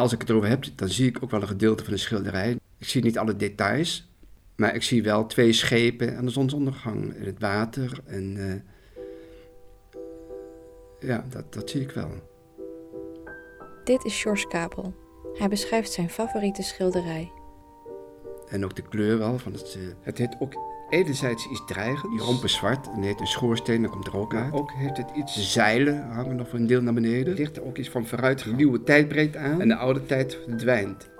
Als ik het erover heb, dan zie ik ook wel een gedeelte van de schilderij. Ik zie niet alle details, maar ik zie wel twee schepen aan de zonsondergang in het water. En uh, ja, dat, dat zie ik wel. Dit is George Kabel. Hij beschrijft zijn favoriete schilderij. En ook de kleur wel. Van het, uh, het heet ook enerzijds iets dreigends. Die romp is zwart en heet een schoorsteen, dan komt er ook uit. ook heeft het iets, de zeilen hangen nog een deel naar beneden. Er ligt er ook iets van vooruit, een nieuwe tijd breekt aan en de oude tijd verdwijnt.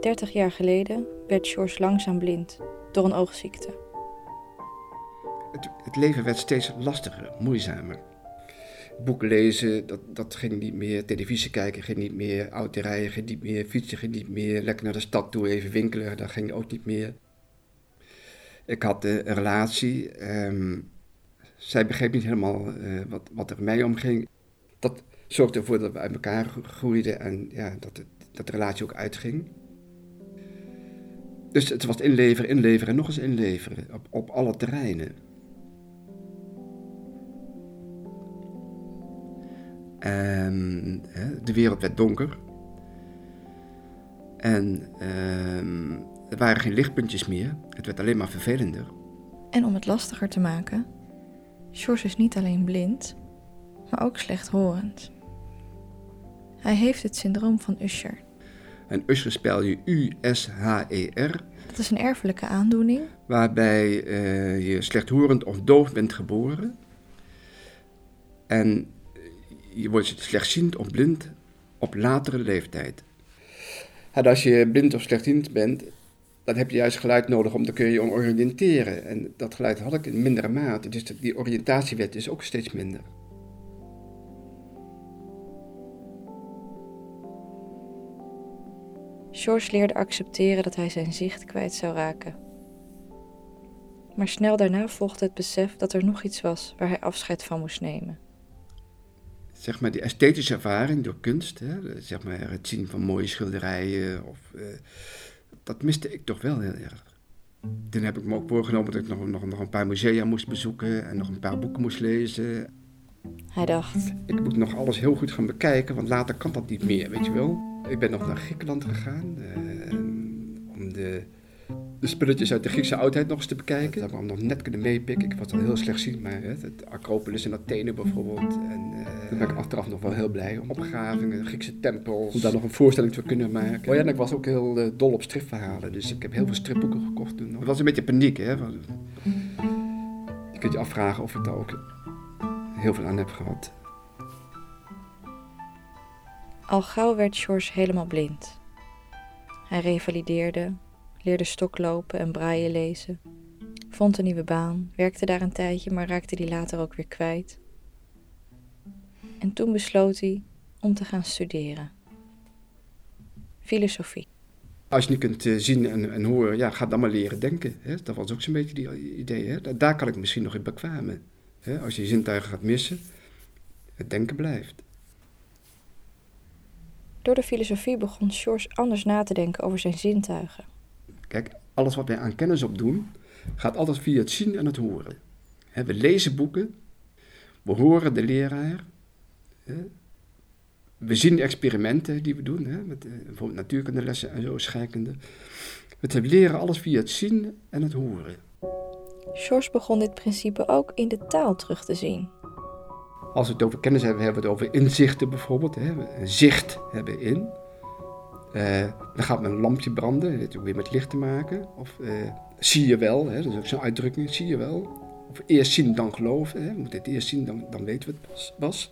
30 jaar geleden werd George langzaam blind door een oogziekte. Het, het leven werd steeds lastiger, moeizamer. Boeken lezen, dat, dat ging niet meer. Televisie kijken ging niet meer. Auto rijden ging niet meer. Fietsen ging niet meer. Lekker naar de stad toe even winkelen, dat ging ook niet meer. Ik had een relatie. Um, zij begreep niet helemaal uh, wat, wat er mij omging. Dat zorgde ervoor dat we uit elkaar groeiden en ja, dat, het, dat de relatie ook uitging. Dus het was inleveren, inleveren en nog eens inleveren op, op alle terreinen. En de wereld werd donker. En ehm, er waren geen lichtpuntjes meer. Het werd alleen maar vervelender. En om het lastiger te maken, George is niet alleen blind, maar ook slechthorend. Hij heeft het syndroom van Usher. En Usher spel je U-S-H-E-R. Dat is een erfelijke aandoening. Waarbij uh, je slechthorend of doof bent geboren. En je wordt slechtziend of blind op latere leeftijd. En als je blind of slechtziend bent, dan heb je juist geluid nodig om te kun je oriënteren. En dat geluid had ik in mindere mate, dus die oriëntatiewet is ook steeds minder. George leerde accepteren dat hij zijn zicht kwijt zou raken. Maar snel daarna volgde het besef dat er nog iets was waar hij afscheid van moest nemen zeg maar, die esthetische ervaring door kunst, hè, zeg maar, het zien van mooie schilderijen, of, uh, dat miste ik toch wel heel erg. Toen heb ik me ook voorgenomen dat ik nog, nog, nog een paar musea moest bezoeken en nog een paar boeken moest lezen. Hij dacht: Ik moet nog alles heel goed gaan bekijken, want later kan dat niet meer, weet je wel. Ik ben nog naar Griekenland gegaan uh, om de de spulletjes uit de Griekse oudheid nog eens te bekijken. Dat we hem nog net kunnen meepikken. Ik was al heel slecht zien, maar hè, het Acropolis in Athene bijvoorbeeld. En uh, daar ben ik achteraf nog wel heel blij om. Opgravingen, Griekse tempels, om daar nog een voorstelling te kunnen maken. Oh ja, en ik was ook heel uh, dol op stripverhalen, dus ik heb heel veel stripboeken gekocht toen. Het was een beetje paniek, hè. Je kunt je afvragen of ik daar ook heel veel aan heb gehad. Al gauw werd George helemaal blind. Hij revalideerde, leerde stoklopen en braaien lezen, vond een nieuwe baan, werkte daar een tijdje, maar raakte die later ook weer kwijt. En toen besloot hij om te gaan studeren. Filosofie. Als je niet kunt eh, zien en, en, horen, ja, ga dan maar leren denken. Hè? Dat was ook zo'n beetje die idee. Hè? Daar kan ik misschien nog in bekwamen. Hè? Als je je zintuigen gaat missen, het denken blijft. Door de filosofie begon George anders na te denken over zijn zintuigen. Kijk, alles wat wij aan kennis opdoen, gaat altijd via het zien en het horen. We lezen boeken, we horen de leraar, we zien de experimenten die we doen, met eh, bijvoorbeeld natuurkundelessen en zo, scheikunde. We leren alles via het zien en het horen. George begon dit principe ook in de taal terug te zien. Als we het over kennis hebben, hebben we het over inzichten bijvoorbeeld. Hè. Een zicht hebben in. Uh, dan gaat men een lampje branden, dat weer met licht te maken. Of uh, zie je wel, hè, dat is ook zo'n uitdrukking, zie je wel. Of eerst zien dan geloven, hè. we moeten het eerst zien, dan, dan weten we het pas.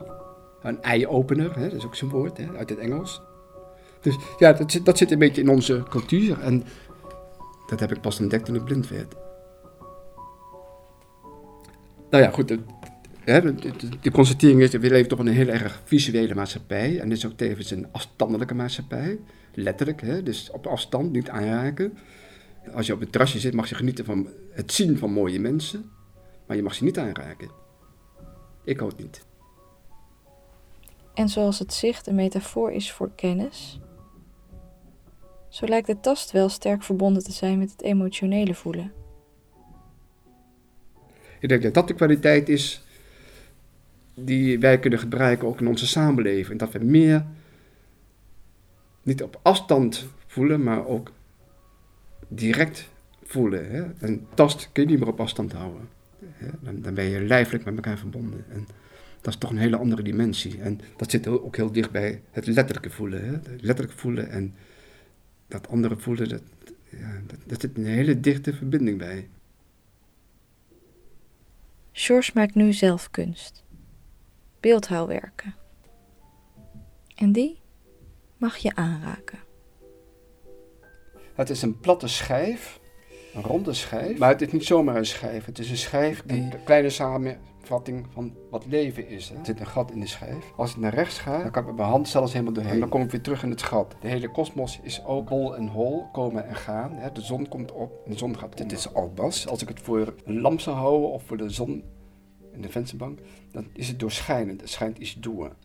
Een ei-opener, hè, dat is ook zo'n woord hè, uit het Engels. Dus ja, dat zit, dat zit een beetje in onze cultuur en dat heb ik pas ontdekt toen ik blind werd. Nou ja, goed, de, de, de, constatering is, we leven toch in een heel erg visuele maatschappij. En dit is ook tevens een afstandelijke maatschappij. Letterlijk, hè? dus op afstand, niet aanraken. Als je op het terrasje zit, mag je genieten van het zien van mooie mensen, maar je mag ze niet aanraken. Ik ook niet. En zoals het zicht een metafoor is voor kennis, zo lijkt de tast wel sterk verbonden te zijn met het emotionele voelen. Ik denk dat dat de kwaliteit is die wij kunnen gebruiken ook in onze samenleving. Dat we meer niet op afstand voelen, maar ook direct voelen. Hè? En tast kun je niet meer op afstand houden. Hè? Dan, dan ben je lijfelijk met elkaar verbonden. En dat is toch een hele andere dimensie. En dat zit ook heel dicht bij het letterlijke voelen. Hè? Letterlijk voelen en dat andere voelen, dat, dat, dat zit een hele dichte verbinding bij. George maakt nu zelf kunst. Beeldhouwwerken. En die mag je aanraken. Het is een platte schijf, een ronde schijf. Maar het is niet zomaar een schijf. Het is een schijf die een kleine samenvatting van wat leven is. Er zit een gat in de schijf. Als ik naar rechts ga, dan kan ik met mijn hand zelfs helemaal doorheen. En dan kom ik weer terug in het gat. De hele kosmos is ook hol en hol, komen en gaan. De zon komt op en de zon gaat Dit is albas. Als ik het voor een lamp zou houden of voor de zon in de vensterbank, dan is het doorschijnend. Het schijnt iets door.